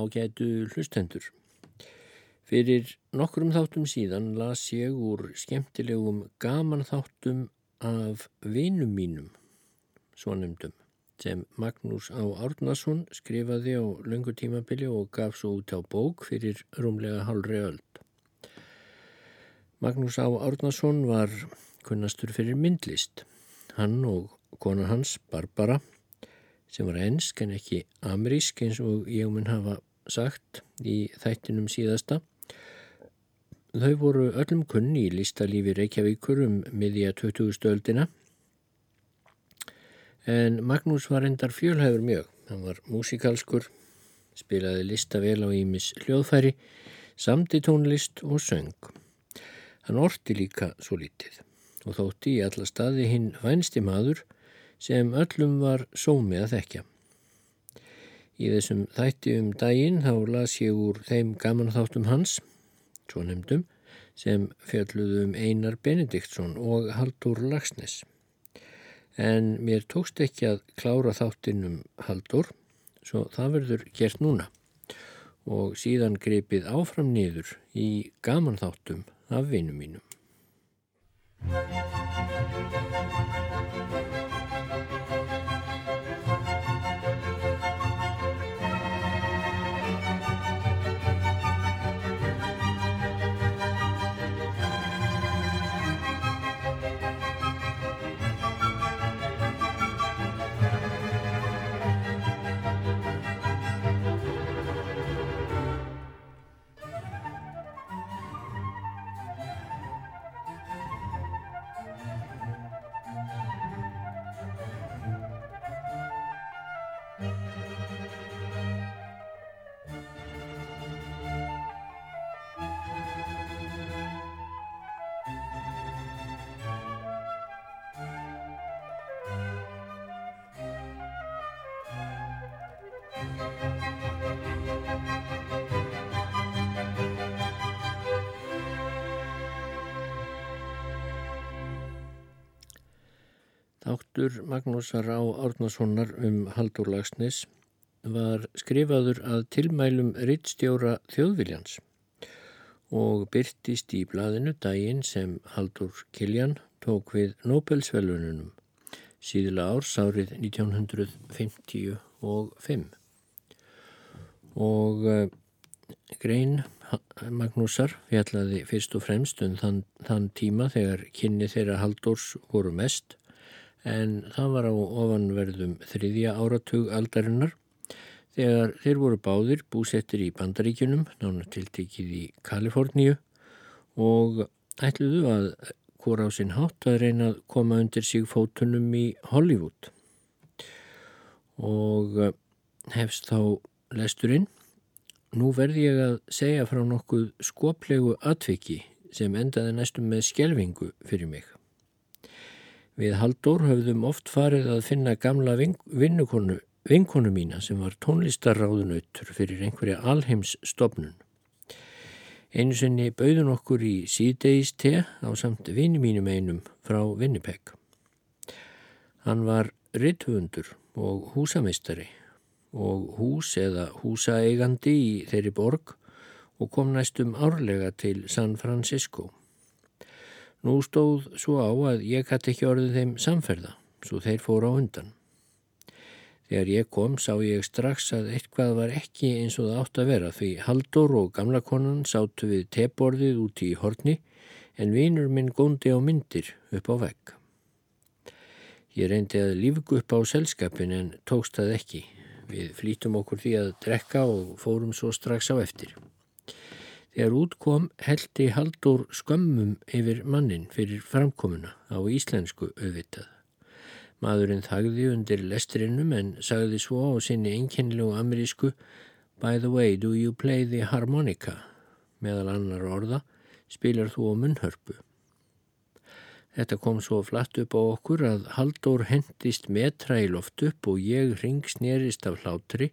ágætu hlustendur. Fyrir nokkrum þáttum síðan las ég úr skemmtilegum gaman þáttum af vinum mínum, svo nefndum, sem Magnús Á. Árnason skrifaði á löngu tímabili og gaf svo út á bók fyrir rúmlega halvri öld. Magnús Á. Árnason var kunnastur fyrir myndlist. Hann og kona hans, Barbara, sem var ensk en ekki amerísk eins og ég mun hafa sagt í þættinum síðasta. Þau voru öllum kunni í listalífi Reykjavíkur um miðja 20. stöldina en Magnús var endar fjölhæfur mjög. Hann var músikalskur, spilaði lista vel á Ímis hljóðfæri, samti tónlist og söng. Hann orti líka svo lítið og þótti í alla staði hinn vænsti maður sem öllum var sómi að þekkja. Í þessum þætti um daginn þá las ég úr þeim gaman þáttum hans, svo nefndum, sem fjalluðum um Einar Benediktsson og Haldur Lagsnes. En mér tókst ekki að klára þáttinn um Haldur, svo það verður gert núna og síðan greipið áfram niður í gaman þáttum af vinum mínum. Þáttur Magnúsar á. Árnasonar um Haldur Lagsnes var skrifaður að tilmælum rittstjóra þjóðviljans og byrtist í blaðinu daginn sem Haldur Kiljan tók við Nobelsvelununum síðla árs árið 1955 og uh, grein Magnúsar fjallaði fyrst og fremst um þann, þann tíma þegar kynni þeirra Haldurs voru mest en það var á ofanverðum þriðja áratug aldarinnar þegar þeir voru báðir búsettir í Bandaríkunum, nána tiltekið í Kaliforníu og ætluðu að hvora á sinn hátt að reyna að koma undir sig fótunum í Hollywood. Og eh, hefst þá lesturinn. Nú verði ég að segja frá nokkuð skoplegu atviki sem endaði næstum með skjelvingu fyrir mig. Við Haldur höfðum oft farið að finna gamla vinnukonu, vinkonu mína sem var tónlistarráðunautur fyrir einhverja alheims stopnun. Einu sinni bauðun okkur í síðdeis te á samt vini mínum einum frá Winnipeg. Hann var ritthundur og húsameistari og hús eða húsaeigandi í þeirri borg og kom næstum árlega til San Francisco. Nú stóð svo á að ég hætti ekki orðið þeim samferða, svo þeir fóru á undan. Þegar ég kom sá ég strax að eitthvað var ekki eins og það átt að vera því Haldur og gamla konan sátu við teborðið úti í horni en vinur minn góndi á myndir upp á vegg. Ég reyndi að lífgu upp á selskapin en tókst það ekki. Við flítum okkur því að drekka og fórum svo strax á eftir. Þegar útkom heldi Haldur skömmum yfir mannin fyrir framkomuna á íslensku auðvitað. Maðurinn þagði undir lestrinum en sagði svo á sinni einkennilegu amerísku By the way, do you play the harmonica? Meðal annar orða spilar þú á munnhörpu. Þetta kom svo flatt upp á okkur að Haldur hendist metra í loft upp og ég ringsnerist af hlátri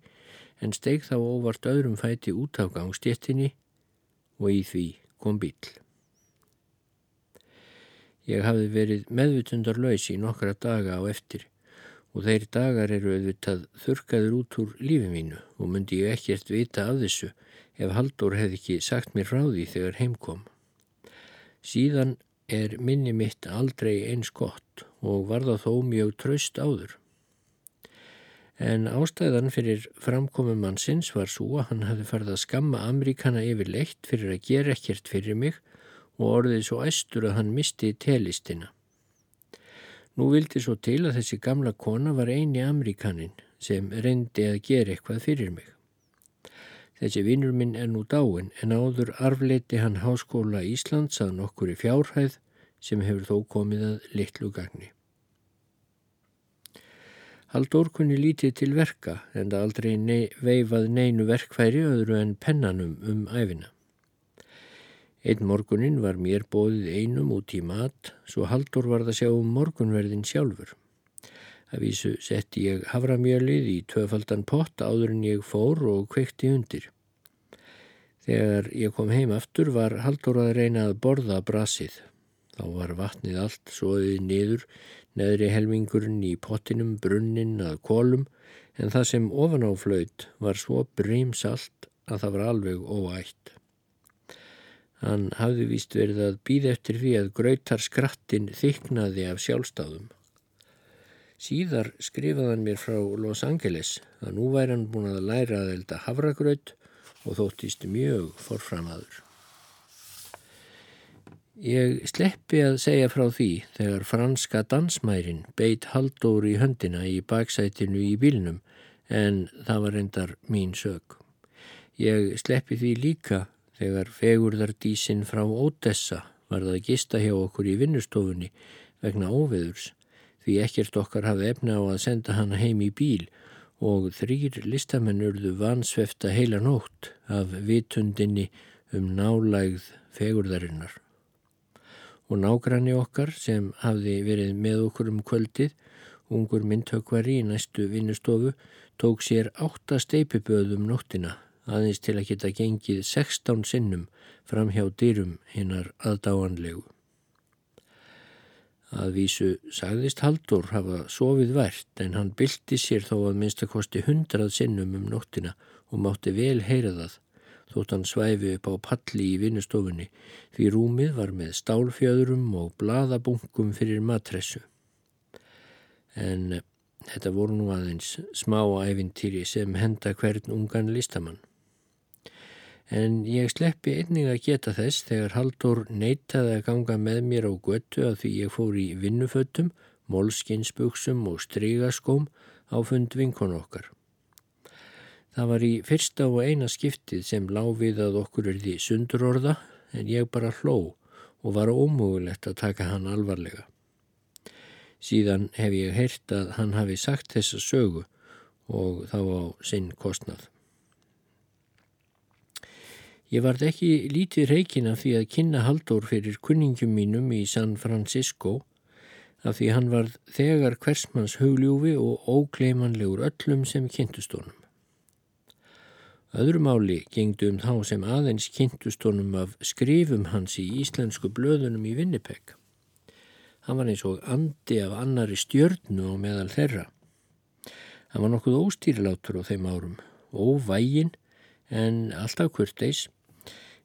en steg þá óvart öðrum fæti út af gangstéttinni og í því kom bíl. Ég hafði verið meðvitundarlaus í nokkra daga á eftir og þeir dagar eru auðvitað þurkaður út úr lífi mínu og myndi ég ekkert vita af þessu ef Haldur hefði ekki sagt mér frá því þegar heimkom. Síðan er minni mitt aldrei eins gott og var það þó mjög traust áður. En ástæðan fyrir framkomum mannsins var svo að hann hafði farið að skamma Ameríkana yfir leitt fyrir að gera ekkert fyrir mig og orðið svo æstur að hann misti telistina. Nú vildi svo til að þessi gamla kona var eini Ameríkanin sem reyndi að gera eitthvað fyrir mig. Þessi vinnur minn er nú dáin en áður arfleiti hann Háskóla Íslands að nokkur í fjárhæð sem hefur þó komið að litlu gagni. Haldur kunni lítið til verka en það aldrei nei, veifað neinu verkfæri öðru en pennanum um æfina. Einn morgunin var mér bóðið einum út í mat, svo haldur var það sjá um morgunverðin sjálfur. Að vísu setti ég havramjölið í tvöfaldan pott áður en ég fór og kvekti undir. Þegar ég kom heim aftur var haldur að reyna að borða brasið. Þá var vatnið allt svoðið niður, neðri helmingurinn í pottinum, brunnin að kolum, en það sem ofanáflöyt var svo brímsalt að það var alveg óætt. Hann hafði víst verið að býða eftir því að gröytar skrattin þyknaði af sjálfstáðum. Síðar skrifaði hann mér frá Los Angeles að nú væri hann búin að læra að elda havragraut og þóttist mjög forframaður. Ég sleppi að segja frá því þegar franska dansmærin beitt haldóri í höndina í baksætinu í bílnum en það var reyndar mín sög. Ég sleppi því líka þegar fegurðardísin frá Ódessa var það að gista hjá okkur í vinnustofunni vegna óveðurs því ekkert okkar hafði efna á að senda hana heim í bíl og þrýr listamenn urðu vansvefta heila nótt af vitundinni um nálægð fegurðarinnar. Og nágranni okkar sem hafði verið með okkur um kvöldið, ungur myndtökvari í næstu vinnustofu, tók sér átta steipiböðum nóttina aðeins til að geta gengið 16 sinnum fram hjá dyrum hinnar aðdáanlegu. Aðvísu sagðist Haldur hafa sofið vært en hann bylti sér þó að minnstakosti hundrað sinnum um nóttina og mátti vel heyra það þótt hann svæfi upp á palli í vinnustofunni því rúmið var með stálfjöðurum og bladabunkum fyrir matressu. En þetta voru nú aðeins smá æfintýri sem henda hvern ungan listamann en ég sleppi einning að geta þess þegar Haldur neytaði að ganga með mér á göttu að því ég fór í vinnuföttum, molskinsbuksum og strygaskóm á fund vinkon okkar. Það var í fyrsta og eina skiptið sem láfið að okkur er því sundurorða en ég bara hló og var ómögulegt að taka hann alvarlega. Síðan hef ég heyrt að hann hafi sagt þessa sögu og þá á sinn kostnað. Ég vart ekki lítið reikin af því að kynna Haldur fyrir kunningum mínum í San Francisco af því hann var þegar hversmanns hugljúfi og ógleimanlegur öllum sem kynntustónum. Öðru máli gengdu um þá sem aðeins kynntustónum af skrifum hans í íslensku blöðunum í Vinnipeg. Hann var eins og andi af annari stjörnu og meðal þeirra. Hann var nokkuð óstýrilátur á þeim árum, óvægin en alltaf kurteis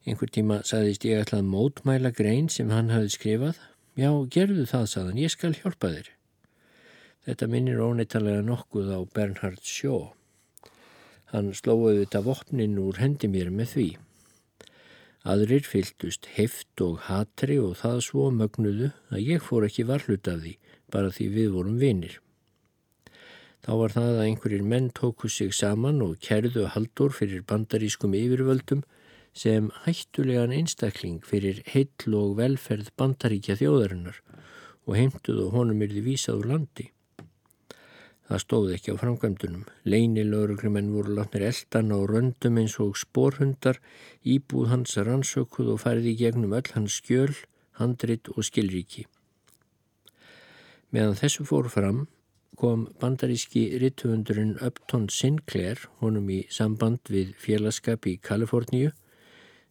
Einhver tíma saðist ég ætlað mótmæla grein sem hann hafði skrifað. Já, gerðu það, saðan, ég skal hjálpa þér. Þetta minnir óneitalega nokkuð á Bernhard Shaw. Hann slóði þetta vopnin úr hendi mér með því. Aðrir fyltust heft og hatri og það svo mögnuðu að ég fór ekki varhlut af því, bara því við vorum vinir. Þá var það að einhverjir menn tóku sig saman og kerðu haldur fyrir bandarískum yfirvöldum sem hættulegan einstakling fyrir heill og velferð bandaríkja þjóðarinnar og heimtuðu honum yrði vísað úr landi. Það stóði ekki á framkvæmdunum. Leini lauruglumenn voru látnir eldan á röndum eins og spórhundar, íbúð hans rannsökuð og færði gegnum öll hans skjöl, handrit og skilríki. Meðan þessu fór fram kom bandaríski rittuundurinn Upton Sinclair honum í samband við félagskap í Kaliforníu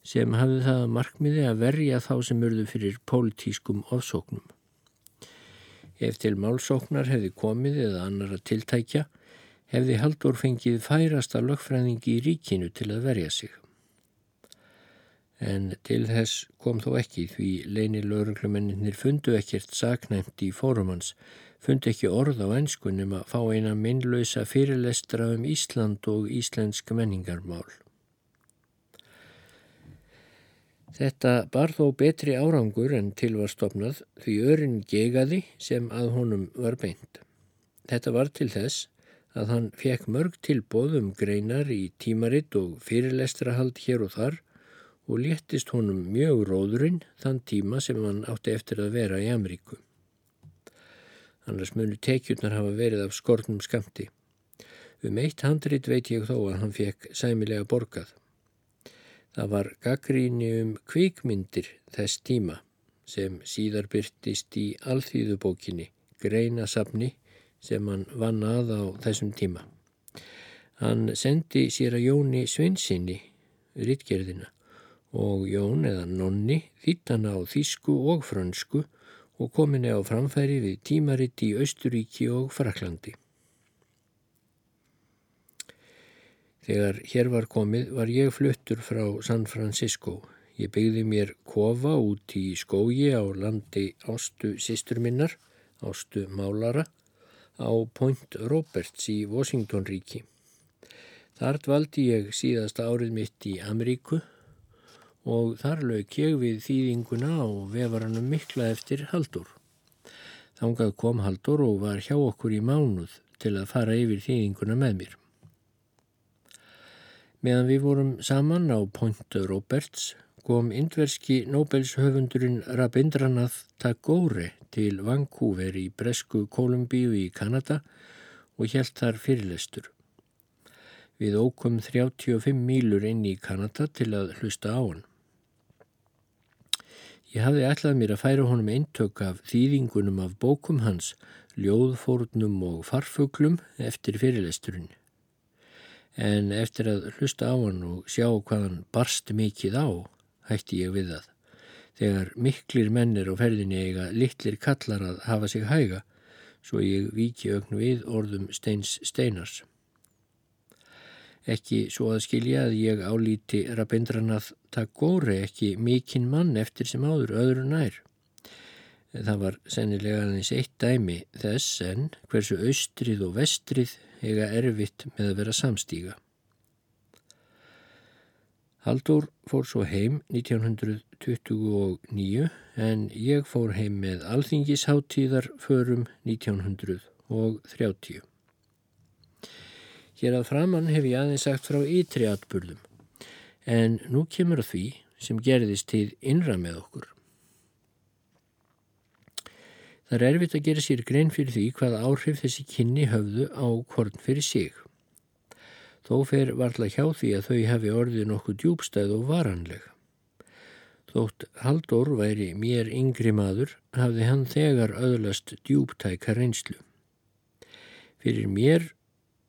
sem hafði það markmiði að verja þá sem urðu fyrir pólitískum ofsóknum. Ef til málsóknar hefði komið eða annar að tiltækja, hefði Haldur fengið færasta lögfræðingi í ríkinu til að verja sig. En til þess kom þó ekki því leini lögreglumennir fundu ekkert saknæmt í fórumans, fundu ekki orð á ennskunum að fá eina minnlausa fyrirlestra um Ísland og íslensk menningarmál. Þetta bar þó betri árangur en til var stopnað því örin gegaði sem að honum var beint. Þetta var til þess að hann fekk mörg tilbóðum greinar í tímaritt og fyrirlestrahald hér og þar og léttist honum mjög róðurinn þann tíma sem hann átti eftir að vera í Ameríku. Annars munu tekjurnar hafa verið af skortnum skamti. Um eitt handrit veit ég þó að hann fekk sæmilega borgað. Það var gaggríni um kvikmyndir þess tíma sem síðar byrtist í alþýðubókinni, greinasafni sem hann vann að á þessum tíma. Hann sendi sér að Jóni Svinsinni rittgerðina og Jón eða Nonni þýttana á þísku og frönsku og kominni á framfæri við tímaritt í Östuríki og Fraklandi. Þegar hér var komið var ég fluttur frá San Francisco. Ég byggði mér kofa út í skógi á landi Ástu sýstur minnar, Ástu Málara, á Point Roberts í Washington ríki. Þar dvaldi ég síðasta árið mitt í Ameríku og þar lög ég við þýðinguna og vefaranum mikla eftir Haldur. Þángað kom Haldur og var hjá okkur í mánuð til að fara yfir þýðinguna með mér. Meðan við vorum saman á Point Roberts kom indverski Nobelshöfundurinn Rabindranath Tagore til Vancouver í Bresku Kolumbíu í Kanada og helt þar fyrirlestur. Við ókum 35 mílur inn í Kanada til að hlusta á hann. Ég hafði ætlað mér að færa honum eintök af þýðingunum af bókum hans, ljóðfórnum og farfuglum eftir fyrirlesturinn en eftir að hlusta á hann og sjá hvað hann barst mikið á, hætti ég við það. Þegar miklir mennir á ferðinni eiga litlir kallar að hafa sig hæga, svo ég viki ögn við orðum steins steinars. Ekki svo að skilja að ég álíti Rabindranath Tagore ekki mikinn mann eftir sem áður öðru nær. Það var sennilega aðeins eitt dæmi þess en hversu austrið og vestrið eiga erfitt með að vera samstíga. Haldur fór svo heim 1929 en ég fór heim með alþingisháttíðar förum 1930. Hér að framann hef ég aðeins sagt frá ytri atbyrðum en nú kemur því sem gerðist til innra með okkur. Það er erfitt að gera sér grein fyrir því hvað áhrif þessi kynni höfðu á hvorn fyrir sig. Þó fer varðla hjá því að þau hafi orðið nokkuð djúbstæð og varanleg. Þótt Haldur væri mér yngri maður hafði hann þegar öðlast djúbtæka reynslu. Fyrir mér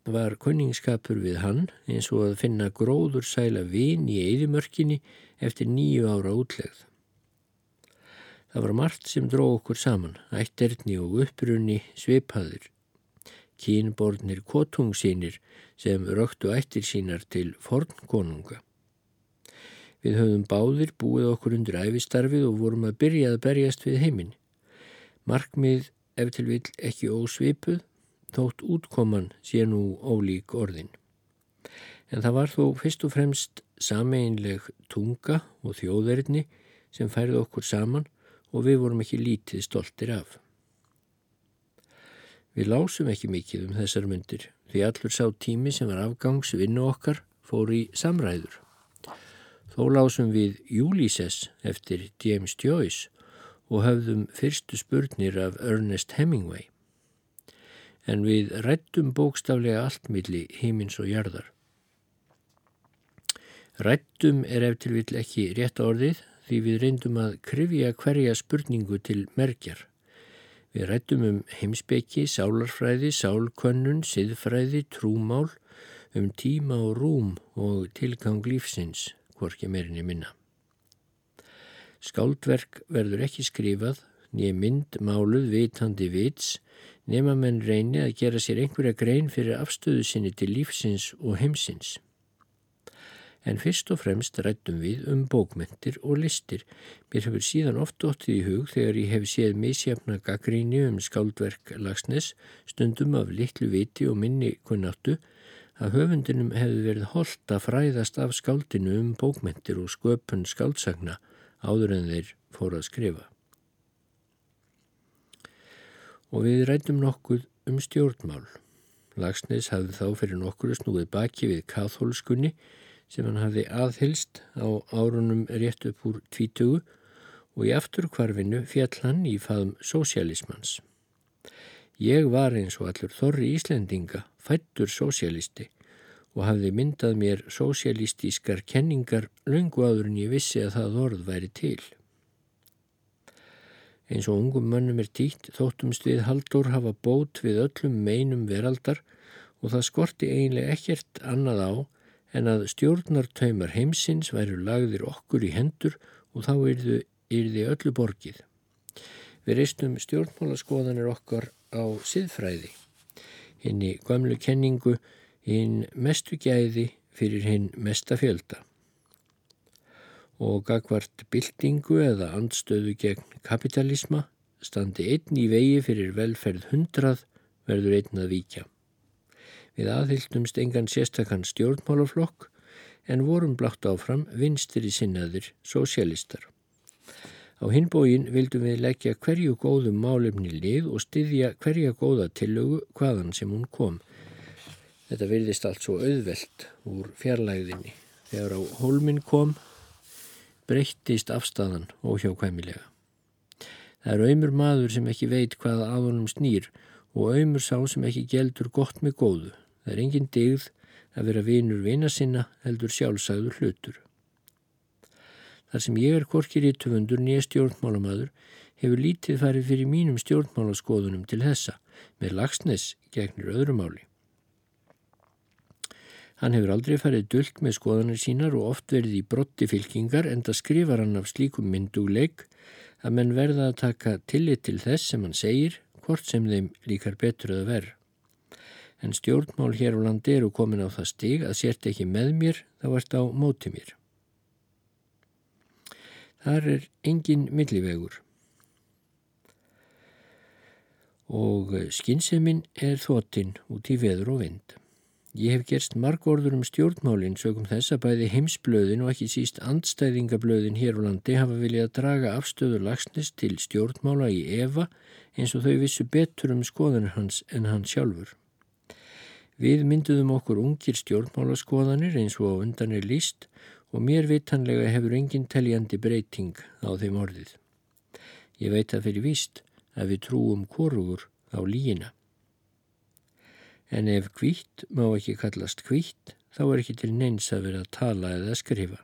var kunningskapur við hann eins og að finna gróður sæla vin í eðimörkinni eftir nýju ára útlegð. Það var margt sem dró okkur saman, ætterni og upprunni svipaður. Kínbornir kotungsínir sem röktu ættir sínar til fornkonunga. Við höfum báðir búið okkur undir æfistarfið og vorum að byrja að berjast við heiminn. Markmið ef til vil ekki ósvipuð, þótt útkoman sé nú ólík orðin. En það var þó fyrst og fremst sameinleg tunga og þjóðverðni sem færði okkur saman og við vorum ekki lítið stoltir af. Við lásum ekki mikið um þessar myndir því allur sá tími sem var afgangs vinnu okkar fór í samræður. Þó lásum við Ulysses eftir James Joyce og höfðum fyrstu spurnir af Ernest Hemingway. En við rættum bókstaflega allt milli hímins og jarðar. Rættum er eftir vill ekki rétt orðið því við reyndum að krifja hverja spurningu til merkjar. Við rættum um heimsbyggi, sálarfræði, sálkönnun, siðfræði, trúmál, um tíma og rúm og tilgang lífsins, hvorki meirinni minna. Skáldverk verður ekki skrifað nýja mynd máluð vitandi vits nema menn reyni að gera sér einhverja grein fyrir afstöðu sinni til lífsins og heimsins. En fyrst og fremst rættum við um bókmyndir og listir. Mér hefur síðan oft óttið í hug þegar ég hef séð misjafna gaggríni um skáldverk lagsnes, stundum af litlu viti og minni kunnáttu, að höfundinum hefði verið holdt að fræðast af skáldinu um bókmyndir og sköpun skáldsagna áður en þeir fóru að skrifa. Og við rættum nokkuð um stjórnmál. Lagsnes hafði þá fyrir nokkuru snúið baki við katholskunni sem hann hafði aðhylst á árunum rétt upp úr tvítugu og í afturkvarfinu fjall hann í faðum sósialismans. Ég var eins og allur þorri Íslendinga fættur sósialisti og hafði myndað mér sósialistískar kenningar lungu áður en ég vissi að það orð væri til. Eins og ungum mönnum er tíkt þóttumst við haldur hafa bót við öllum meinum veraldar og það skorti eiginlega ekkert annað á en að stjórnartaumar heimsins væru lagðir okkur í hendur og þá yrði öllu borgið. Við reistum stjórnmálaskoðanir okkar á siðfræði, hinn í gamlu kenningu, hinn mestu gæði fyrir hinn mesta fjölda. Og gagvart byltingu eða andstöðu gegn kapitalisma standi einn í vegi fyrir velferð hundrað verður einn að víkja. Við aðhildumst engan sérstakann stjórnmálaflokk en vorum blátt áfram vinstir í sinnaðir sósialistar. Á hinbógin vildum við leggja hverju góðum málefni lið og styðja hverja góða tillögu hvaðan sem hún kom. Þetta virðist allt svo auðvelt úr fjarlægðinni. Þegar á hólminn kom breyttist afstæðan óhjákvæmilega. Það er auðmur maður sem ekki veit hvaða aðunum snýr og auðmur sá sem ekki geldur gott með góðu. Það er engin digð að vera vinur vina sinna heldur sjálfsagður hlutur. Þar sem ég er korkir í töfundur nýja stjórnmálamadur hefur lítið farið fyrir mínum stjórnmálaskoðunum til þessa með lagsnes gegnir öðru máli. Hann hefur aldrei farið dullt með skoðanir sínar og oft verið í brotti fylkingar en það skrifar hann af slíkum myndugleik að menn verða að taka tillit til þess sem hann segir hvort sem þeim líkar betur að verð. En stjórnmál hér á landi eru komin á það stig að sért ekki með mér þá ert á móti mér. Þar er engin millivegur og skynnseminn er þotinn út í veður og vind. Ég hef gerst marg orður um stjórnmálinn sögum þess að bæði heimsblöðin og ekki síst andstæðingablöðin hér á landi hafa viljað að draga afstöður lagsnes til stjórnmála í Eva eins og þau vissu betur um skoðanir hans en hann sjálfur. Við mynduðum okkur ungir stjórnmálaskoðanir eins og á undan er líst og mér vitanlega hefur engin teljandi breyting á þeim orðið. Ég veit að fyrir víst að við trúum korugur á líina. En ef kvítt má ekki kallast kvítt, þá er ekki til neins að vera að tala eða skrifa.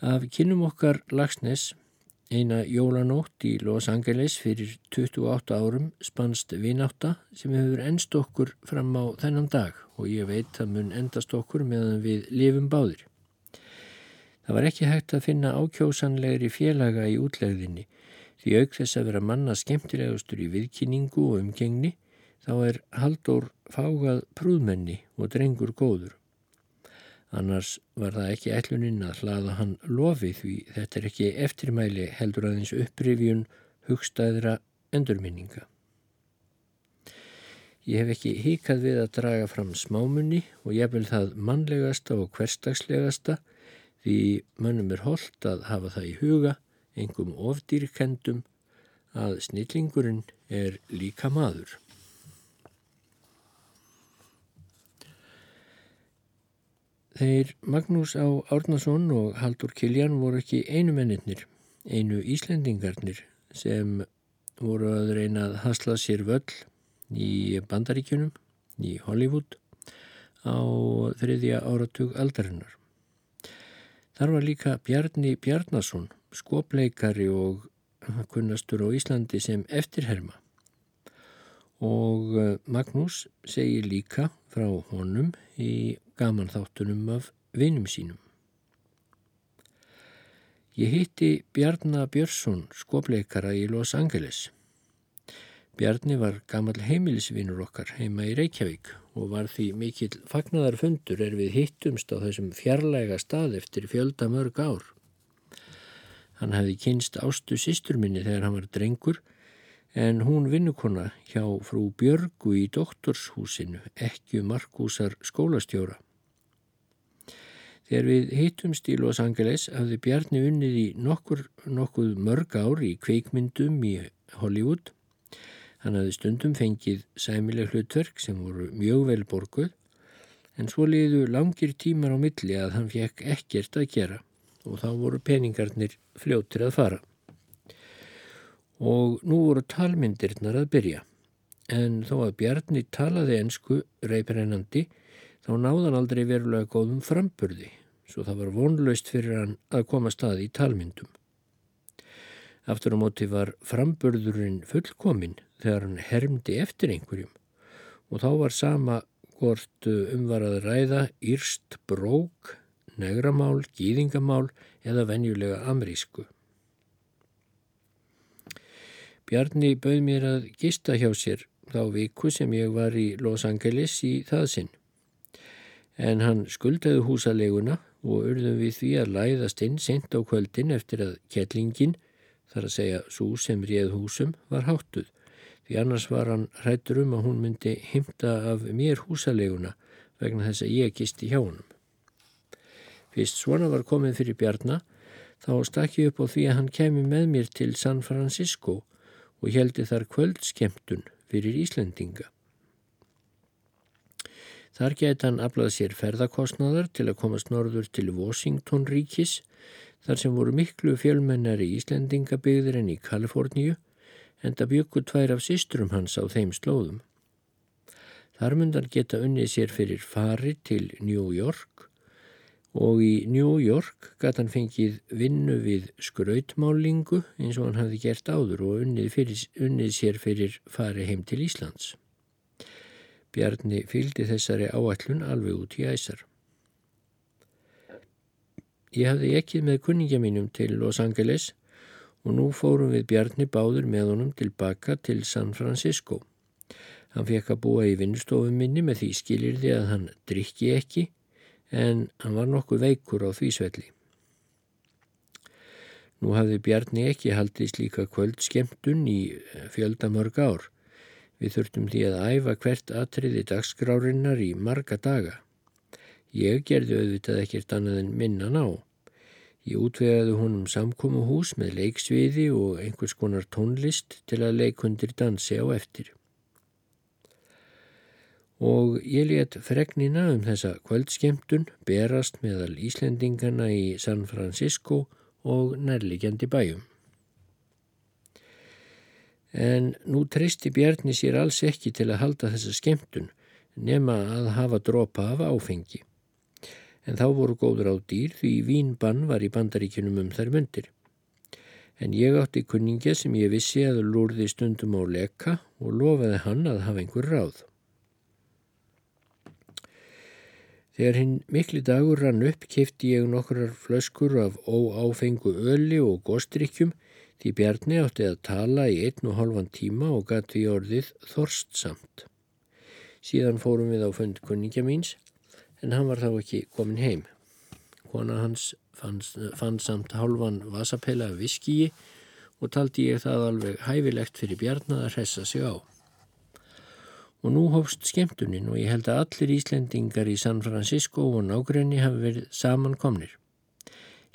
Af kynum okkar lagsnes Eina jólanótt í Los Angeles fyrir 28 árum spannst vináta sem hefur ennst okkur fram á þennan dag og ég veit að mun endast okkur meðan við lifum báðir. Það var ekki hægt að finna ákjósanlegri félaga í útlegðinni því auk þess að vera manna skemmtilegustur í viðkynningu og umgengni þá er Haldur fágað prúðmenni og drengur góður. Annars var það ekki ætluninn að hlaða hann lofi því þetta er ekki eftirmæli heldur aðeins upprifjun hugstæðra endurminninga. Ég hef ekki híkað við að draga fram smámunni og ég vil það mannlegasta og hverstagslegasta því mannum er holdt að hafa það í huga, engum ofdýrkendum, að snillingurinn er líka maður. Þeir Magnús á Árnason og Haldur Kiljan voru ekki einu mennirnir, einu Íslendingarnir sem voru að reyna að hasla sér völl í bandaríkjunum, í Hollywood á þriðja áratug aldarinnar. Þar var líka Bjarni Bjarnason, skopleikari og kunnastur á Íslandi sem eftirherma. Og Magnús segir líka frá honum í gaman þáttunum af vinum sínum. Ég hitti Bjarnar Björnsson, skopleikara í Los Angeles. Bjarni var gammal heimilisvinur okkar heima í Reykjavík og var því mikill fagnæðarfundur er við hittumst á þessum fjarlæga stað eftir fjölda mörg ár. Hann hefði kynst ástu sístur minni þegar hann var drengur en hún vinnukonna hjá frú Björgu í doktorshúsinu, ekki Markúsar skólastjóra. Þegar við hittumst í Los Angeles hafði Bjarni unnið í nokkur, nokkuð mörg ár í kveikmyndum í Hollywood. Hann hafði stundum fengið sæmileg hlutverk sem voru mjög vel borguð en svo liðu langir tímar á milli að hann fekk ekkert að gera og þá voru peningarnir fljóttir að fara. Og nú voru talmyndirnar að byrja. En þó að Bjarni talaði ensku reyprennandi þá náðan aldrei verulega góðum framburði svo það var vonlaust fyrir hann að koma stað í talmyndum. Aftur á móti var framburðurinn fullkominn þegar hann hermdi eftir einhverjum og þá var sama hvort umvarað ræða írst brók, negramál, gýðingamál eða venjulega amrísku. Bjarni bauð mér að gista hjá sér þá viku sem ég var í Los Angeles í það sinn. En hann skuldaði húsaleguna og urðum við því að læðast inn sent á kvöldin eftir að kettlingin, þar að segja svo sem réð húsum, var háttuð því annars var hann hrættur um að hún myndi himta af mér húsaleguna vegna þess að ég gisti hjá honum. Fyrst svona var komið fyrir Bjarnar þá stakk ég upp á því að hann kemi með mér til San Francisco og heldi þar kvöldskemtun fyrir Íslendinga. Þar geti hann aflað sér ferðarkostnaðar til að komast norður til Washington ríkis þar sem voru miklu fjölmennari Íslendingabygðir en í Kaliforníu en það byggur tvær af sístrum hans á þeim slóðum. Þar mundan geta unnið sér fyrir fari til New York og í New York gæti hann fengið vinnu við skrautmálingu eins og hann hafði gert áður og unnið, fyrir, unnið sér fyrir fari heim til Íslands. Bjarni fylgdi þessari áallun alveg út í æsar. Ég hafði ekkið með kunningja mínum til Los Angeles og nú fórum við Bjarni báður með honum tilbaka til San Francisco. Hann fekk að búa í vinnstofum minni með því skilirði að hann drikki ekki en hann var nokkuð veikur á því svelli. Nú hafði Bjarni ekki haldið slíka kvöldskemtun í eh, fjöldamörg ár. Við þurftum því að æfa hvert atriði dagskrárinnar í marga daga. Ég gerði auðvitað ekkert annað en minna ná. Ég útvegaði honum samkómuhús með leiksviði og einhvers konar tónlist til að leikundir dansi á eftir. Og ég let fregnina um þessa kvöldskemtun berast meðal Íslendingana í San Francisco og nærligjandi bæjum. En nú treysti Bjarni sér alls ekki til að halda þessa skemtun nema að hafa dropa af áfengi en þá voru góður á dýr því vínbann var í bandaríkunum um þær myndir. En ég átti kunningja sem ég vissi að lúrði stundum á leka og lofaði hann að hafa einhver ráð. Þegar hinn mikli dagur rann upp kefti ég nokkrar flöskur af óáfengu öli og góstrykkjum því Bjarni átti að tala í einn og halvan tíma og gæti orðið þorstsamt. Síðan fórum við á fund kunningja míns en hann var þá ekki komin heim. Kona hans fann, fann samt hálfan vasapela viskíi og taldi ég það alveg hæfilegt fyrir Bjarnað að hressa sig á. Og nú hófst skemmtunin og ég held að allir Íslendingar í San Francisco og nágrenni hafi verið samankomnir.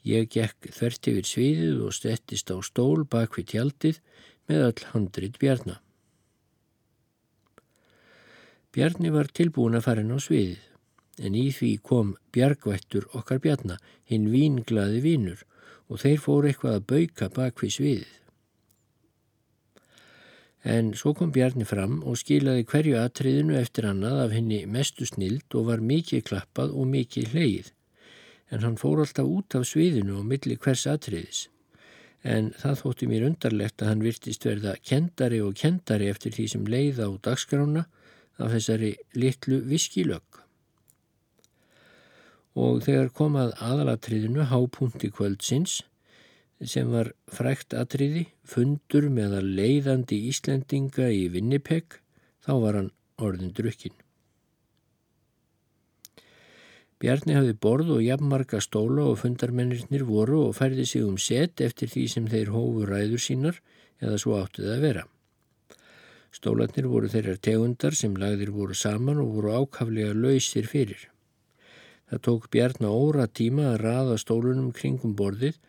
Ég gekk þvert yfir sviðið og stettist á stól bak við tjaldið með öll handrit Bjarnar. Bjarni var tilbúin að fara inn á sviðið en í því kom bjargvættur okkar bjarna, hinn vínglaði vínur og þeir fóru eitthvað að bauka bak við sviðið. En svo kom Bjarni fram og skilaði hverju atriðinu eftir annað af henni mestu snild og var mikið klappað og mikið hleið. En hann fór alltaf út af sviðinu og milli hvers atriðis. En það þótti mér undarlegt að hann virtist verða kendari og kendari eftir því sem leiða á dagskrána af þessari litlu viskilögg og þegar komað aðalatriðinu hápunti kvöldsins sem var frækt atriði, fundur með að leiðandi Íslendinga í Vinnipeg, þá var hann orðin drukkin. Bjarni hafði borð og jafnmarga stóla og fundarmennirnir voru og færði sig um set eftir því sem þeir hófu ræður sínar eða svo áttuð að vera. Stólatnir voru þeirrar tegundar sem lagðir voru saman og voru ákaflega lausir fyrir. Það tók Bjarni óra tíma að raða stólunum kringum borðið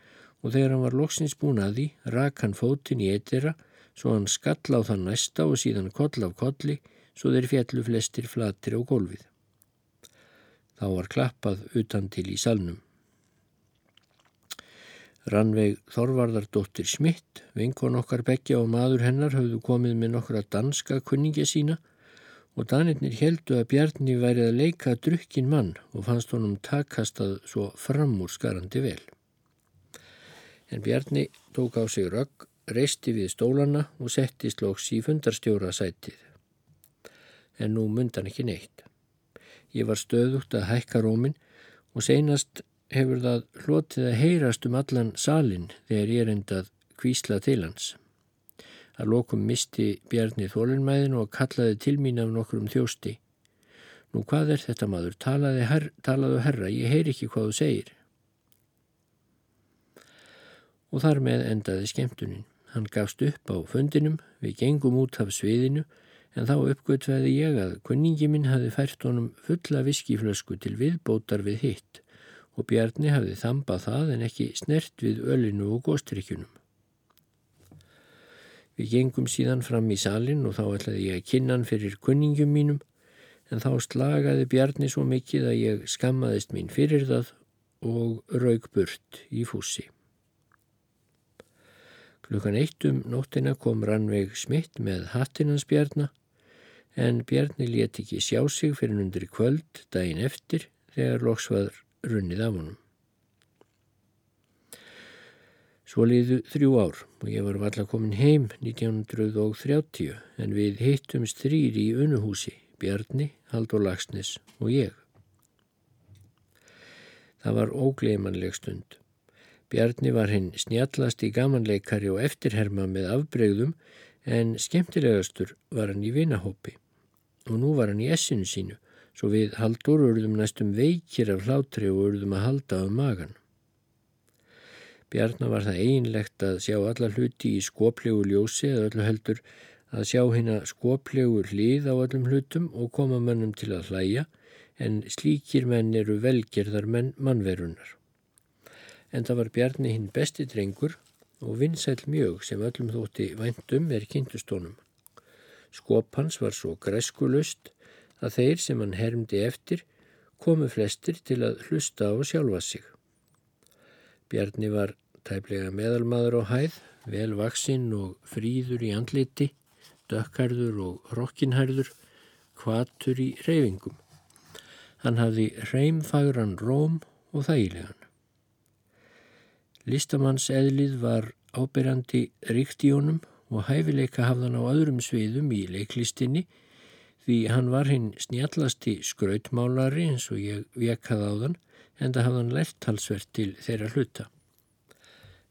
og þegar hann var loksins búin að því rak hann fótinn í eitira svo hann skall á það næsta og síðan koll af kolli svo þeir fjallu flestir flatir á gólfið. Þá var klappað utan til í salnum. Rannveig Þorvardardóttir Smitt, vinkon okkar begja og maður hennar höfðu komið með nokkra danska kunningja sína og danirnir heldu að Bjarni værið að leika drukkin mann og fannst honum takkastað svo framúr skarandi vel. En Bjarni tók á sig rögg, reisti við stólana og setti slóks í fundarstjóra sætið. En nú mundan ekki neitt. Ég var stöðugt að hækka rómin og seinast hefur það hlotið að heyrast um allan salin þegar ég endað kvísla til hans. Að lokum misti Bjarni þólinnmæðin og kallaði til mín af nokkur um þjósti. Nú hvað er þetta maður? Talaði her, talaðu herra, ég heyr ekki hvað þú segir. Og þar með endaði skemmtunin. Hann gafst upp á fundinum, við gengum út af sviðinu en þá uppgötvaði ég að kunningi minn hafi fært honum fulla viskiflösku til viðbótar við hitt og Bjarni hafi þambað það en ekki snert við ölinu og góstrykjunum. Við gengum síðan fram í salin og þá ætlaði ég að kynna hann fyrir kunningum mínum en þá slagaði Bjarni svo mikið að ég skammaðist mín fyrir það og raug burt í fúsi. Klukkan eitt um nóttina kom Rannveig Smitt með hattinans Bjarni en Bjarni leti ekki sjá sig fyrir undir kvöld daginn eftir þegar loks var runnið af honum. Svo liðu þrjú ár og ég var valla komin heim 1930 en við hittumst þrýri í unuhúsi, Bjarni, Haldur Lagsnes og ég. Það var ógleimanleg stund. Bjarni var hinn snjallast í gamanleikari og eftirherma með afbregðum en skemmtilegastur var hann í vinahópi og nú var hann í essinu sínu, svo við haldur urðum næstum veikir af hlátri og urðum að halda á magan. Bjarnar var það einlegt að sjá alla hluti í skoplegu ljósi eða öllu heldur að sjá hérna skoplegu hlið á öllum hlutum og koma mannum til að hlæja en slíkir menn eru velgerðar menn mannverunar. En það var Bjarni hinn besti drengur og vinsæl mjög sem öllum þótti væntum er kynntustónum. Skop hans var svo græskulust að þeir sem hann hermdi eftir komu flestir til að hlusta á sjálfa sig. Bjarni var tæplega meðalmaður á hæð, vel vaksinn og fríður í andliti, dökkarður og rokkinhærður, kvatur í reyfingum. Hann hafði reymfagran róm og þægilegan. Listamanns eðlið var ábyrjandi ríkt í honum og hæfileika hafðan á öðrum sviðum í leiklistinni því hann var hinn snjallasti skrautmálari eins og ég vekað á þann en það hafðan lært talsvert til þeirra hluta.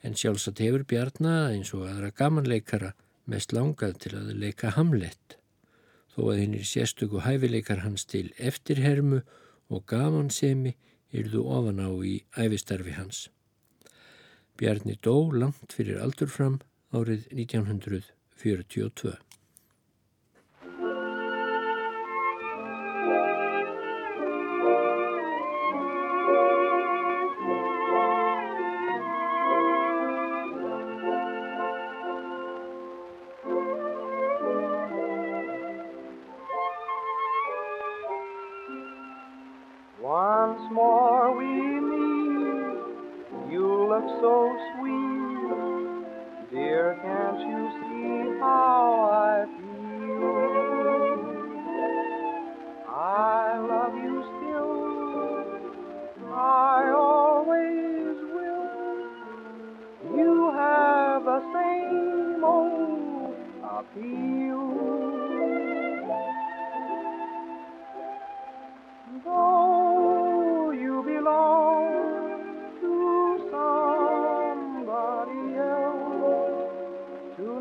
En sjálfsagt hefur Bjarnar eins og aðra gamanleikara mest langað til að leika hamlett þó að hinn er sérstöku hæfileikar hans til eftirhermu og gamansemi yrðu ofan á í æfistarfi hans. Bjarni dó langt fyrir aldur fram árið 1942.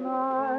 tonight.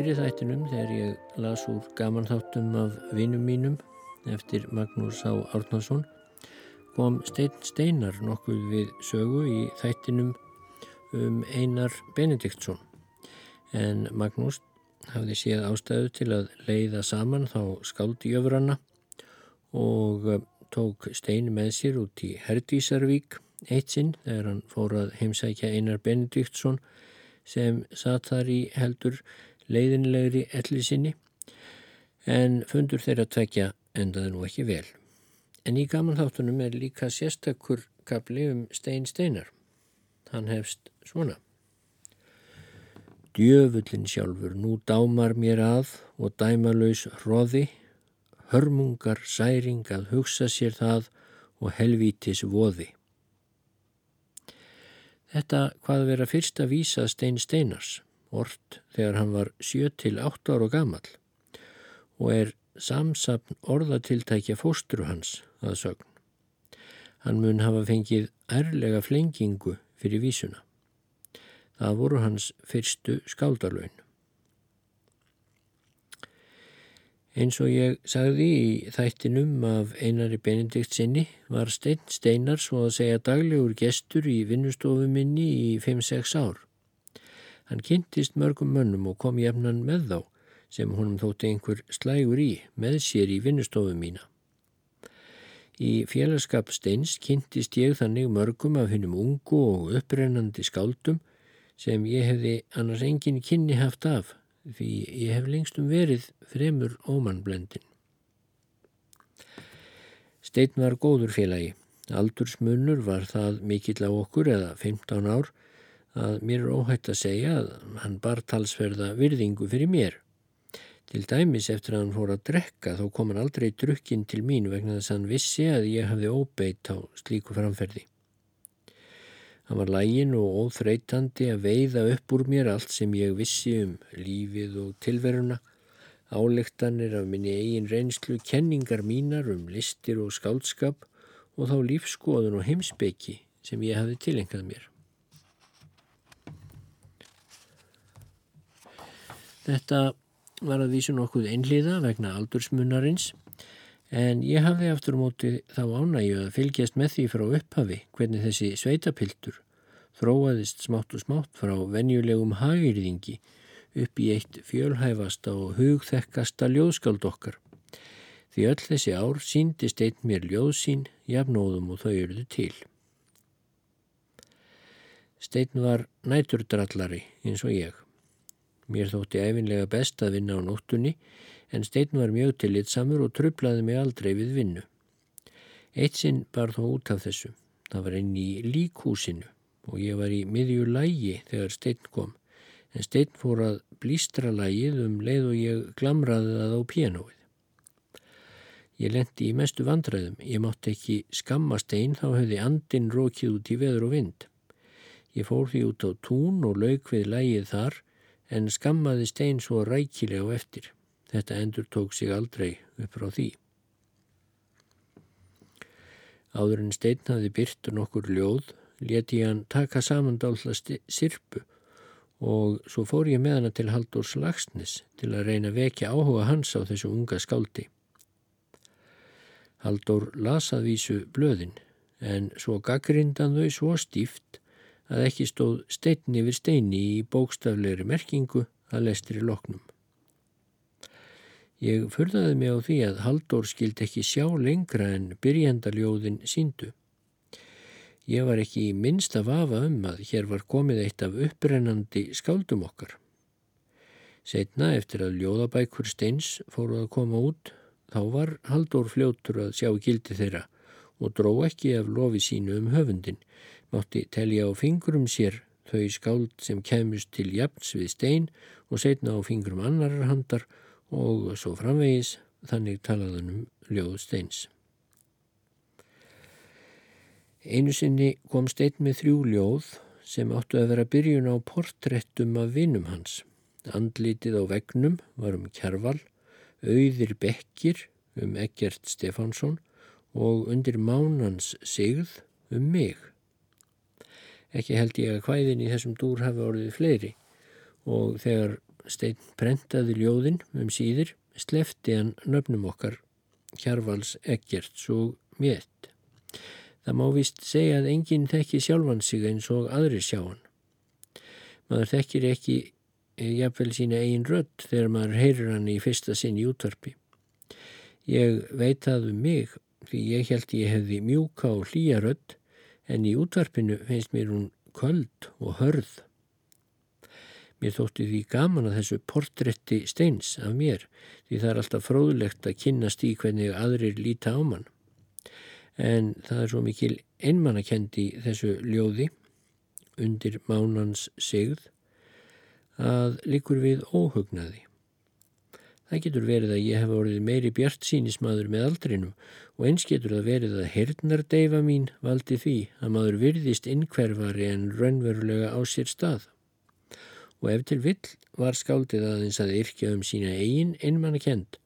Fyrir þættinum þegar ég las úr gaman þáttum af vinum mínum eftir Magnús Á. Árnason kom Steinn Steinar nokkuð við sögu í þættinum um Einar Benediktsson en Magnús hafði séð ástæðu til að leiða saman þá skáldi jöfrana og eh, tók Stein með sér út í Herdísarvík eitt sinn þegar hann fór að heimsækja Einar Benediktsson sem satt þar í heldur leiðinlegri elli sinni en fundur þeirra tvekja endaði nú ekki vel. En í gaman þáttunum er líka sérstakur kapli um Stein Steinar. Hann hefst svona. Djöfullin sjálfur nú dámar mér að og dæmalauðs hróði, hörmungar særing að hugsa sér það og helvítis voði. Þetta hvað vera fyrst að vísa Stein Steinars orrt þegar hann var 7-8 ára gammal og er samsapn orðatiltækja fóstru hans að sögn. Hann mun hafa fengið ærlega flengingu fyrir vísuna. Það voru hans fyrstu skáldarlaun. Eins og ég sagði í þættinum af einari Benedikt sinni var Steinn Steinar svo að segja daglegur gestur í vinnustofuminni í 5-6 ár. Hann kynntist mörgum mönnum og kom jefnan með þá sem honum þótti einhver slægur í með sér í vinnustofu mína. Í félagskap steins kynntist ég þannig mörgum af hennum ungu og upprennandi skáldum sem ég hefði annars engin kynni haft af því ég hef lengstum verið fremur ómannblendin. Stein var góður félagi. Aldursmunur var það mikill á okkur eða 15 ár að mér er óhætt að segja að hann bar talsverða virðingu fyrir mér. Til dæmis eftir að hann fór að drekka þá kom hann aldrei drukkinn til mín vegna þess að hann vissi að ég hafði óbeitt á slíku framferði. Hann var lægin og óþreytandi að veiða upp úr mér allt sem ég vissi um lífið og tilveruna, álektanir af minni eigin reynslu, kenningar mínar um listir og skáldskap og þá lífskoðun og heimsbyggi sem ég hafði tilengað mér. Þetta var að vísu nokkuð einliða vegna aldursmunarins en ég hafði aftur móti þá ánægju að fylgjast með því frá upphafi hvernig þessi sveitapiltur þróaðist smátt og smátt frá venjulegum hagirðingi upp í eitt fjölhæfasta og hugþekkasta ljóðskald okkar. Því öll þessi ár síndist einn mér ljóðsín, jafnóðum og þau eruðu til. Steinn var næturdrallari eins og ég. Mér þótti efinlega best að vinna á nóttunni en stein var mjög tillitsamur og trublaði mig aldrei við vinnu. Eitt sinn bar þó út af þessu. Það var inn í líkhúsinu og ég var í miðju lægi þegar stein kom en stein fór að blístra lægið um leið og ég glamraði það á pianoið. Ég lendi í mestu vandræðum. Ég mátti ekki skamma stein þá hefði andin rókið út í veður og vind. Ég fór því út á tún og lauk við lægið þar en skammaði stein svo rækilega á eftir. Þetta endur tók sig aldrei upp frá því. Áður en stein hafi byrtu nokkur ljóð, leti hann taka saman dálta sirpu og svo fór ég með hana til Halldórs Lagsnes til að reyna vekja áhuga hans á þessu unga skáldi. Halldór lasaðvísu blöðin en svo gaggrindan þau svo stíft að ekki stóð stein yfir steini í bókstaflegri merkingu að lestri loknum. Ég förðaði mig á því að Halldór skild ekki sjá lengra en byrjendaljóðin síndu. Ég var ekki í minnsta vafa um að hér var komið eitt af upprennandi skáldum okkar. Setna eftir að ljóðabækur steins fóru að koma út þá var Haldur fljótur að sjá gildi þeirra og dró ekki af lofi sínu um höfundin, mátti telja á fingrum sér þau skáld sem kemust til jafns við stein og setna á fingrum annarar handar og svo framvegis þannig talaðunum ljóð steins. Einu sinni kom stein með þrjú ljóð sem áttu að vera byrjun á portrettum af vinum hans. Andlítið á vegnum var um kjærval, auðir bekkir um Egert Stefánsson og undir mánans sigð um mig. Ekki held ég að hvæðin í þessum dúr hafi orðið fleiri og þegar stein prentaði ljóðin um síðir slefti hann nöfnum okkar Hjarvals Eggerts og Mjett. Það má vist segja að enginn þekki sjálfan sig eins og aðri sjá hann. Maður þekkir ekki jafnvel sína eigin rödd þegar maður heyrir hann í fyrsta sinn í útvarpi. Ég veit það um mig því ég held ég hefði mjúka og hlýja rödd en í útvarpinu finnst mér hún köld og hörð. Mér þótti því gaman að þessu portretti steins af mér því það er alltaf fróðlegt að kynast í hvernig aðrir líta á mann. En það er svo mikil einmannakendi þessu ljóði undir mánans sigð að likur við óhugnaði. Það getur verið að ég hef orðið meiri bjart sínismadur með aldrinum og eins getur það verið að hernardeifa mín valdi því að maður virðist innkverfari en raunverulega á sér stað. Og ef til vill var skáldið aðeins að yrkja um sína eigin einmanna kend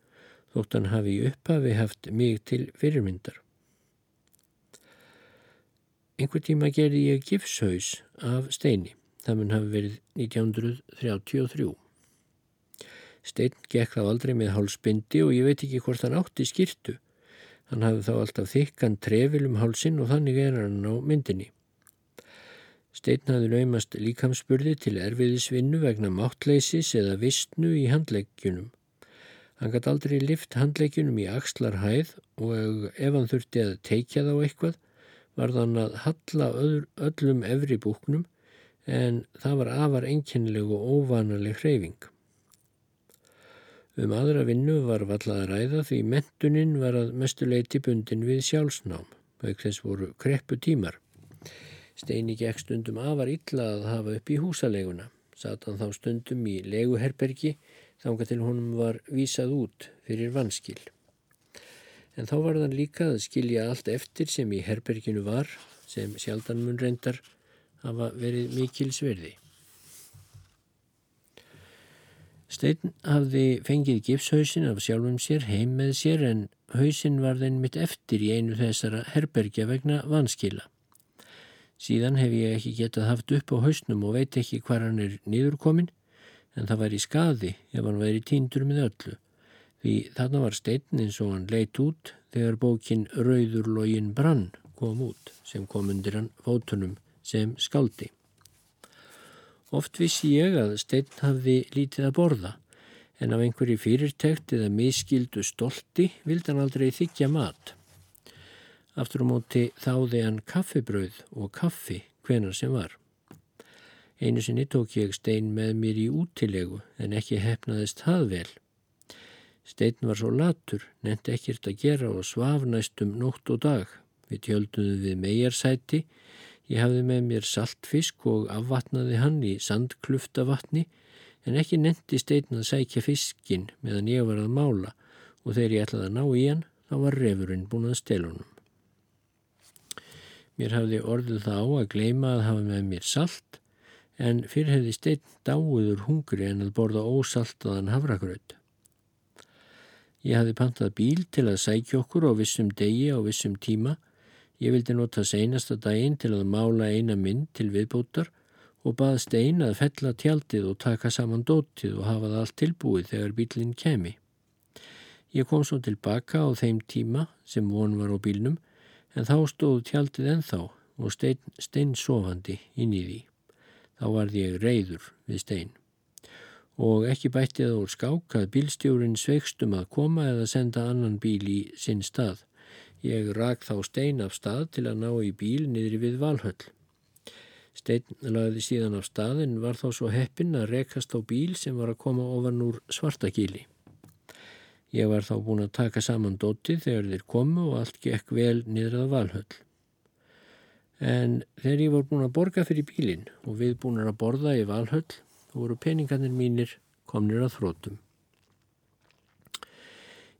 þótt hann hafi upphafi haft mig til fyrirmyndar. Einhver tíma gerði ég gifshaus af steini. Það mun hafi verið 1933. Steinn gekk þá aldrei með hálsbindi og ég veit ekki hvort hann átti skýrtu. Hann hafði þá alltaf þykkan trefil um hálsin og þannig er hann á myndinni. Steinn hafði naumast líkamspurði til erfiðisvinnu vegna máttleysis eða vistnu í handleggjunum. Hann gæti aldrei lift handleggjunum í axlar hæð og ef hann þurfti að teikja þá eitthvað var þann að halla öllum efri búknum en það var afar enginleg og óvanaleg hreyfing. Um aðra vinnu var vallað að ræða því mentuninn var að mestuleiti bundin við sjálfsnám, auk þess voru kreppu tímar. Steini gekk stundum afar illa að hafa upp í húsaleguna. Satan þá stundum í leguherbergi þánga til honum var vísað út fyrir vanskil. En þá var þann líka að skilja allt eftir sem í herberginu var, sem sjaldanmun reyndar hafa verið mikil sverði. Steinn hafði fengið gipshausin af sjálfum sér heim með sér en hausin var þenn mitt eftir í einu þessara herbergja vegna vanskila. Síðan hef ég ekki getað haft upp á hausnum og veit ekki hvað hann er nýðurkomin en það var í skadi ef hann væri tíndur með öllu. Því þarna var steinn eins og hann leitt út þegar bókin Rauðurlógin Brann kom út sem kom undir hann fótunum sem skaldi. Oft vissi ég að steinn hafði lítið að borða en af einhverju fyrirtekt eða miskildu stolti vildi hann aldrei þykja mat. Aftur á móti þáði hann kaffibrauð og kaffi hvenar sem var. Einu sinni tók ég stein með mér í útilegu en ekki hefnaðist það vel. Stein var svo latur, nefndi ekkert að gera og svaf næstum nótt og dag. Við tjöldum við megarsæti Ég hafði með mér saltfisk og afvatnaði hann í sandklufta vatni en ekki nendi steitn að sækja fiskin meðan ég var að mála og þegar ég ætlaði að ná í hann þá var refurinn búin að stelunum. Mér hafði orðið það á að gleima að hafa með mér salt en fyrir hefði steitn dáiður hungri en að borða ósaltaðan havragröð. Ég hafði pantað bíl til að sækja okkur á vissum degi á vissum tíma Ég vildi nota seinasta daginn til að mála eina mynd til viðbótar og bað stein að fella tjaldið og taka saman dótið og hafa það allt tilbúið þegar bílinn kemi. Ég kom svo tilbaka á þeim tíma sem von var á bílnum en þá stóð tjaldið enþá og stein, stein sofandi inn í því. Þá varði ég reyður við stein. Og ekki bætti það úr skák að bílstjórin sveikstum að koma eða senda annan bíl í sinn stað. Ég rak þá stein af stað til að ná í bíl niðri við Valhöll. Steinn laði síðan af staðin var þá svo heppin að rekast á bíl sem var að koma ofan úr svartagíli. Ég var þá búin að taka saman dóti þegar þeir komu og allt gekk vel niður að valhöll. En þegar ég var búin að borga fyrir bílinn og við búin að borða í valhöll, voru peningarnir mínir komnir að þrótum.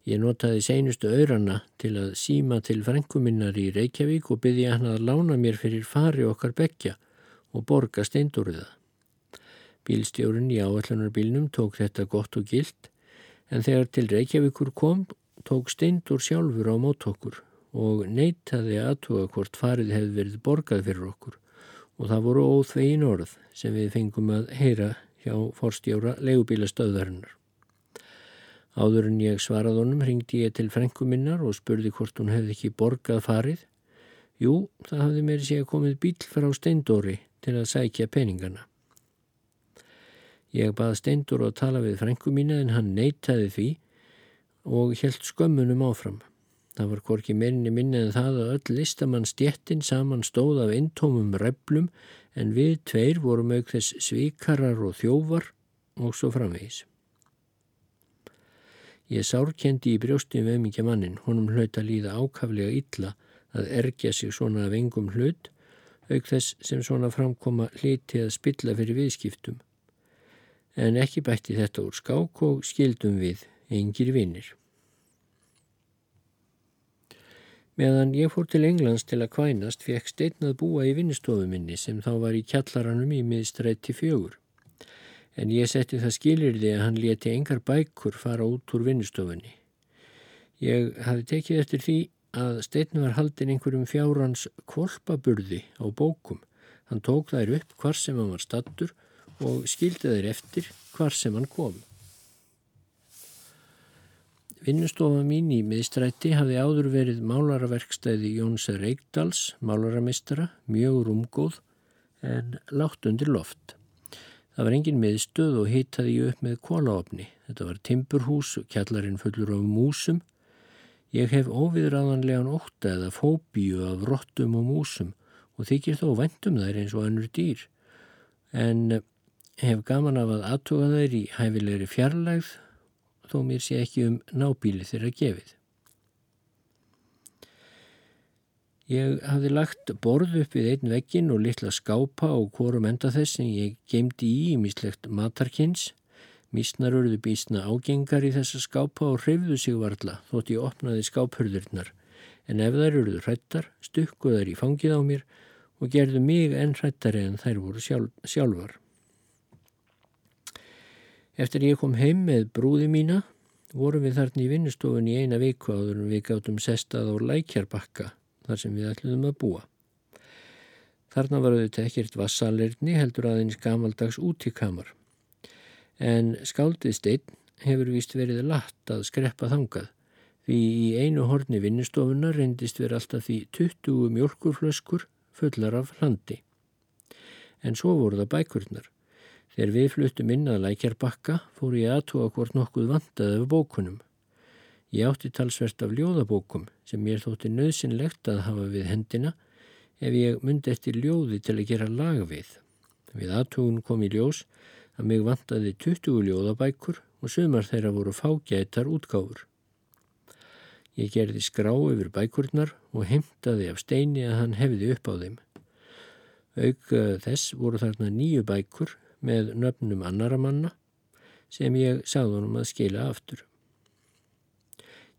Ég notaði seinustu auðrana til að síma til frænkuminnar í Reykjavík og byrði hann að lána mér fyrir fari okkar bekja og borga steindúriða. Bílstjórun í áallunarbílnum tók þetta gott og gilt en þegar til Reykjavíkur kom tók steindur sjálfur á mót okkur og neytaði aðtuga hvort farið hefði verið borgað fyrir okkur og það voru óþvegin orð sem við fengum að heyra hjá forstjóra leigubílastöðarinnar. Áður en ég svarað honum ringdi ég til frængu minnar og spurði hvort hún hefði ekki borgað farið. Jú, það hafði meiri sé að komið bíl frá Steindóri til að sækja peningana. Ég bað Steindóri að tala við frængu mína en hann neytaði því og helt skömmunum áfram. Það var hvorki meirinni minna en það að öll listamann stjettin saman stóð af intómum reblum en við tveir vorum auk þess svikarar og þjóvar og svo framvegis. Ég sárkendi í brjósti um emingja mannin, honum hlaut að líða ákaflega illa að ergja sig svona af engum hlut, auk þess sem svona framkoma hliti að spilla fyrir viðskiptum. En ekki bætti þetta úr skák og skildum við engir vinnir. Meðan ég fór til Englands til að kvænast fekk steinnað búa í vinnustofuminni sem þá var í kjallaranum í miðstrætti fjögur en ég setti það skilir því að hann leti engar bækur fara út úr vinnustofunni. Ég hafi tekið eftir því að steitn var haldin einhverjum fjárhans kvolpaburði á bókum. Hann tók þær upp hvar sem hann var stattur og skildi þær eftir hvar sem hann kom. Vinnustofa mín í miðstrætti hafi áður verið málaraverkstæði Jónsar Reykdals, málaramistara, mjög rúmgóð en látt undir loft. Það var engin miðstöð og hitaði ég upp með kólaofni. Þetta var timburhús kjallarinn fullur af músum. Ég hef óviðræðanlegan ótta eða fóbíu af rottum og músum og þykir þó vendum þær eins og annur dýr. En hef gaman af að aðtuga þær í hæfilegri fjarlægð þó mér sé ekki um nábíli þeirra gefið. Ég hafði lagt borð upp við einn veggin og litla skápa og hvorum enda þess sem ég geimdi í í mislegt matarkins. Mísnar örðu bísna ágengar í þessa skápa og hrifðu sig varla þótt ég opnaði skáphörðurnar. En ef þær örðu hrættar, stukkuð þær í fangið á mér og gerðu mig enn hrættari en þær voru sjálf, sjálfar. Eftir ég kom heim með brúði mína, vorum við þarna í vinnustofun í eina viku áður en við gáttum sestað á lækjarbakka þar sem við ætluðum að búa. Þarna var auðvitað ekkert vassalirni heldur aðeins gamaldags út í kamar. En skáldið steinn hefur vist verið latt að skreppa þangað því í einu horni vinnustofuna reyndist verið alltaf því 20 mjölkurflöskur fullar af hlandi. En svo voru það bækurnar. Þegar við fluttum inn að lækjarbakka fór ég aðtóa hvort nokkuð vandaði af bókunum. Ég átti talsvert af ljóðabókum sem mér þótti nöðsynlegt að hafa við hendina ef ég myndi eftir ljóði til að gera lag við. Við aðtugun kom í ljós að mig vantaði 20 ljóðabækur og sumar þeirra voru fágætar útgáfur. Ég gerði skrá yfir bækurnar og heimtaði af steini að hann hefði upp á þeim. Auk eh, þess voru þarna nýju bækur með nöfnum annara manna sem ég sagði honum að skila aftur.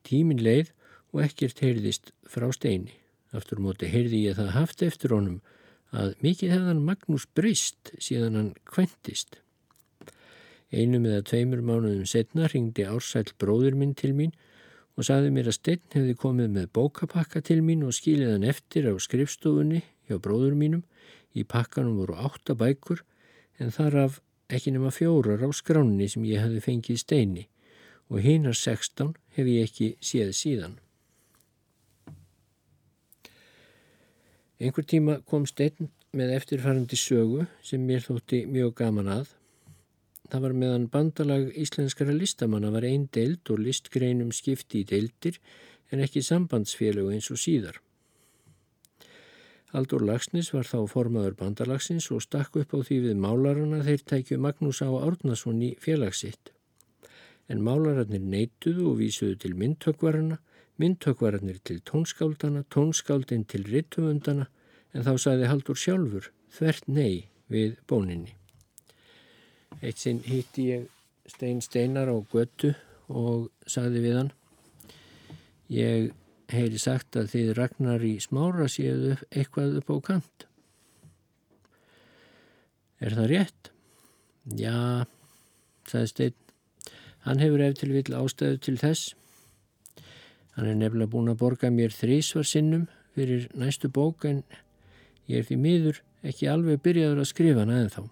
Tímin leið og ekkert heyrðist frá steini. Aftur móti heyrði ég það haft eftir honum að mikið hefðan Magnús breyst síðan hann kventist. Einum eða tveimur mánuðum setna ringdi Ársæl bróður minn til mín og saði mér að stein hefði komið með bókapakka til mín og skilið hann eftir á skrifstofunni hjá bróður mínum. Í pakkanum voru átta bækur en þar af ekki nema fjórar á skránni sem ég hefði fengið steini og hinnar 16 hef ég ekki séð síðan. Einhver tíma kom steinn með eftirfærandi sögu sem mér þótti mjög gaman að. Það var meðan bandalag íslenskara listamanna var einn deild og listgreinum skipti í deildir en ekki sambandsfélög eins og síðar. Haldur Lagsnis var þá formaður bandalagsins og stakk upp á því við málarana þeir tækju Magnús á Árnason í félagsitt. En málararnir neituðu og vísuðu til myndtökvarana, myndtökvararnir til tónskáldana, tónskáldin til rittumundana en þá saði Haldur sjálfur þvert nei við bóninni. Eitt sinn hýtti ég Stein Steinar á götu og saði við hann Ég heyri sagt að þið ragnar í smára séu eitthvað upp á kant. Er það rétt? Já, sagði Steinn. Hann hefur eftir vil ástæðu til þess. Hann er nefnilega búin að borga mér þrísvar sinnum fyrir næstu bók en ég er því miður ekki alveg byrjaður að skrifa hana en þá.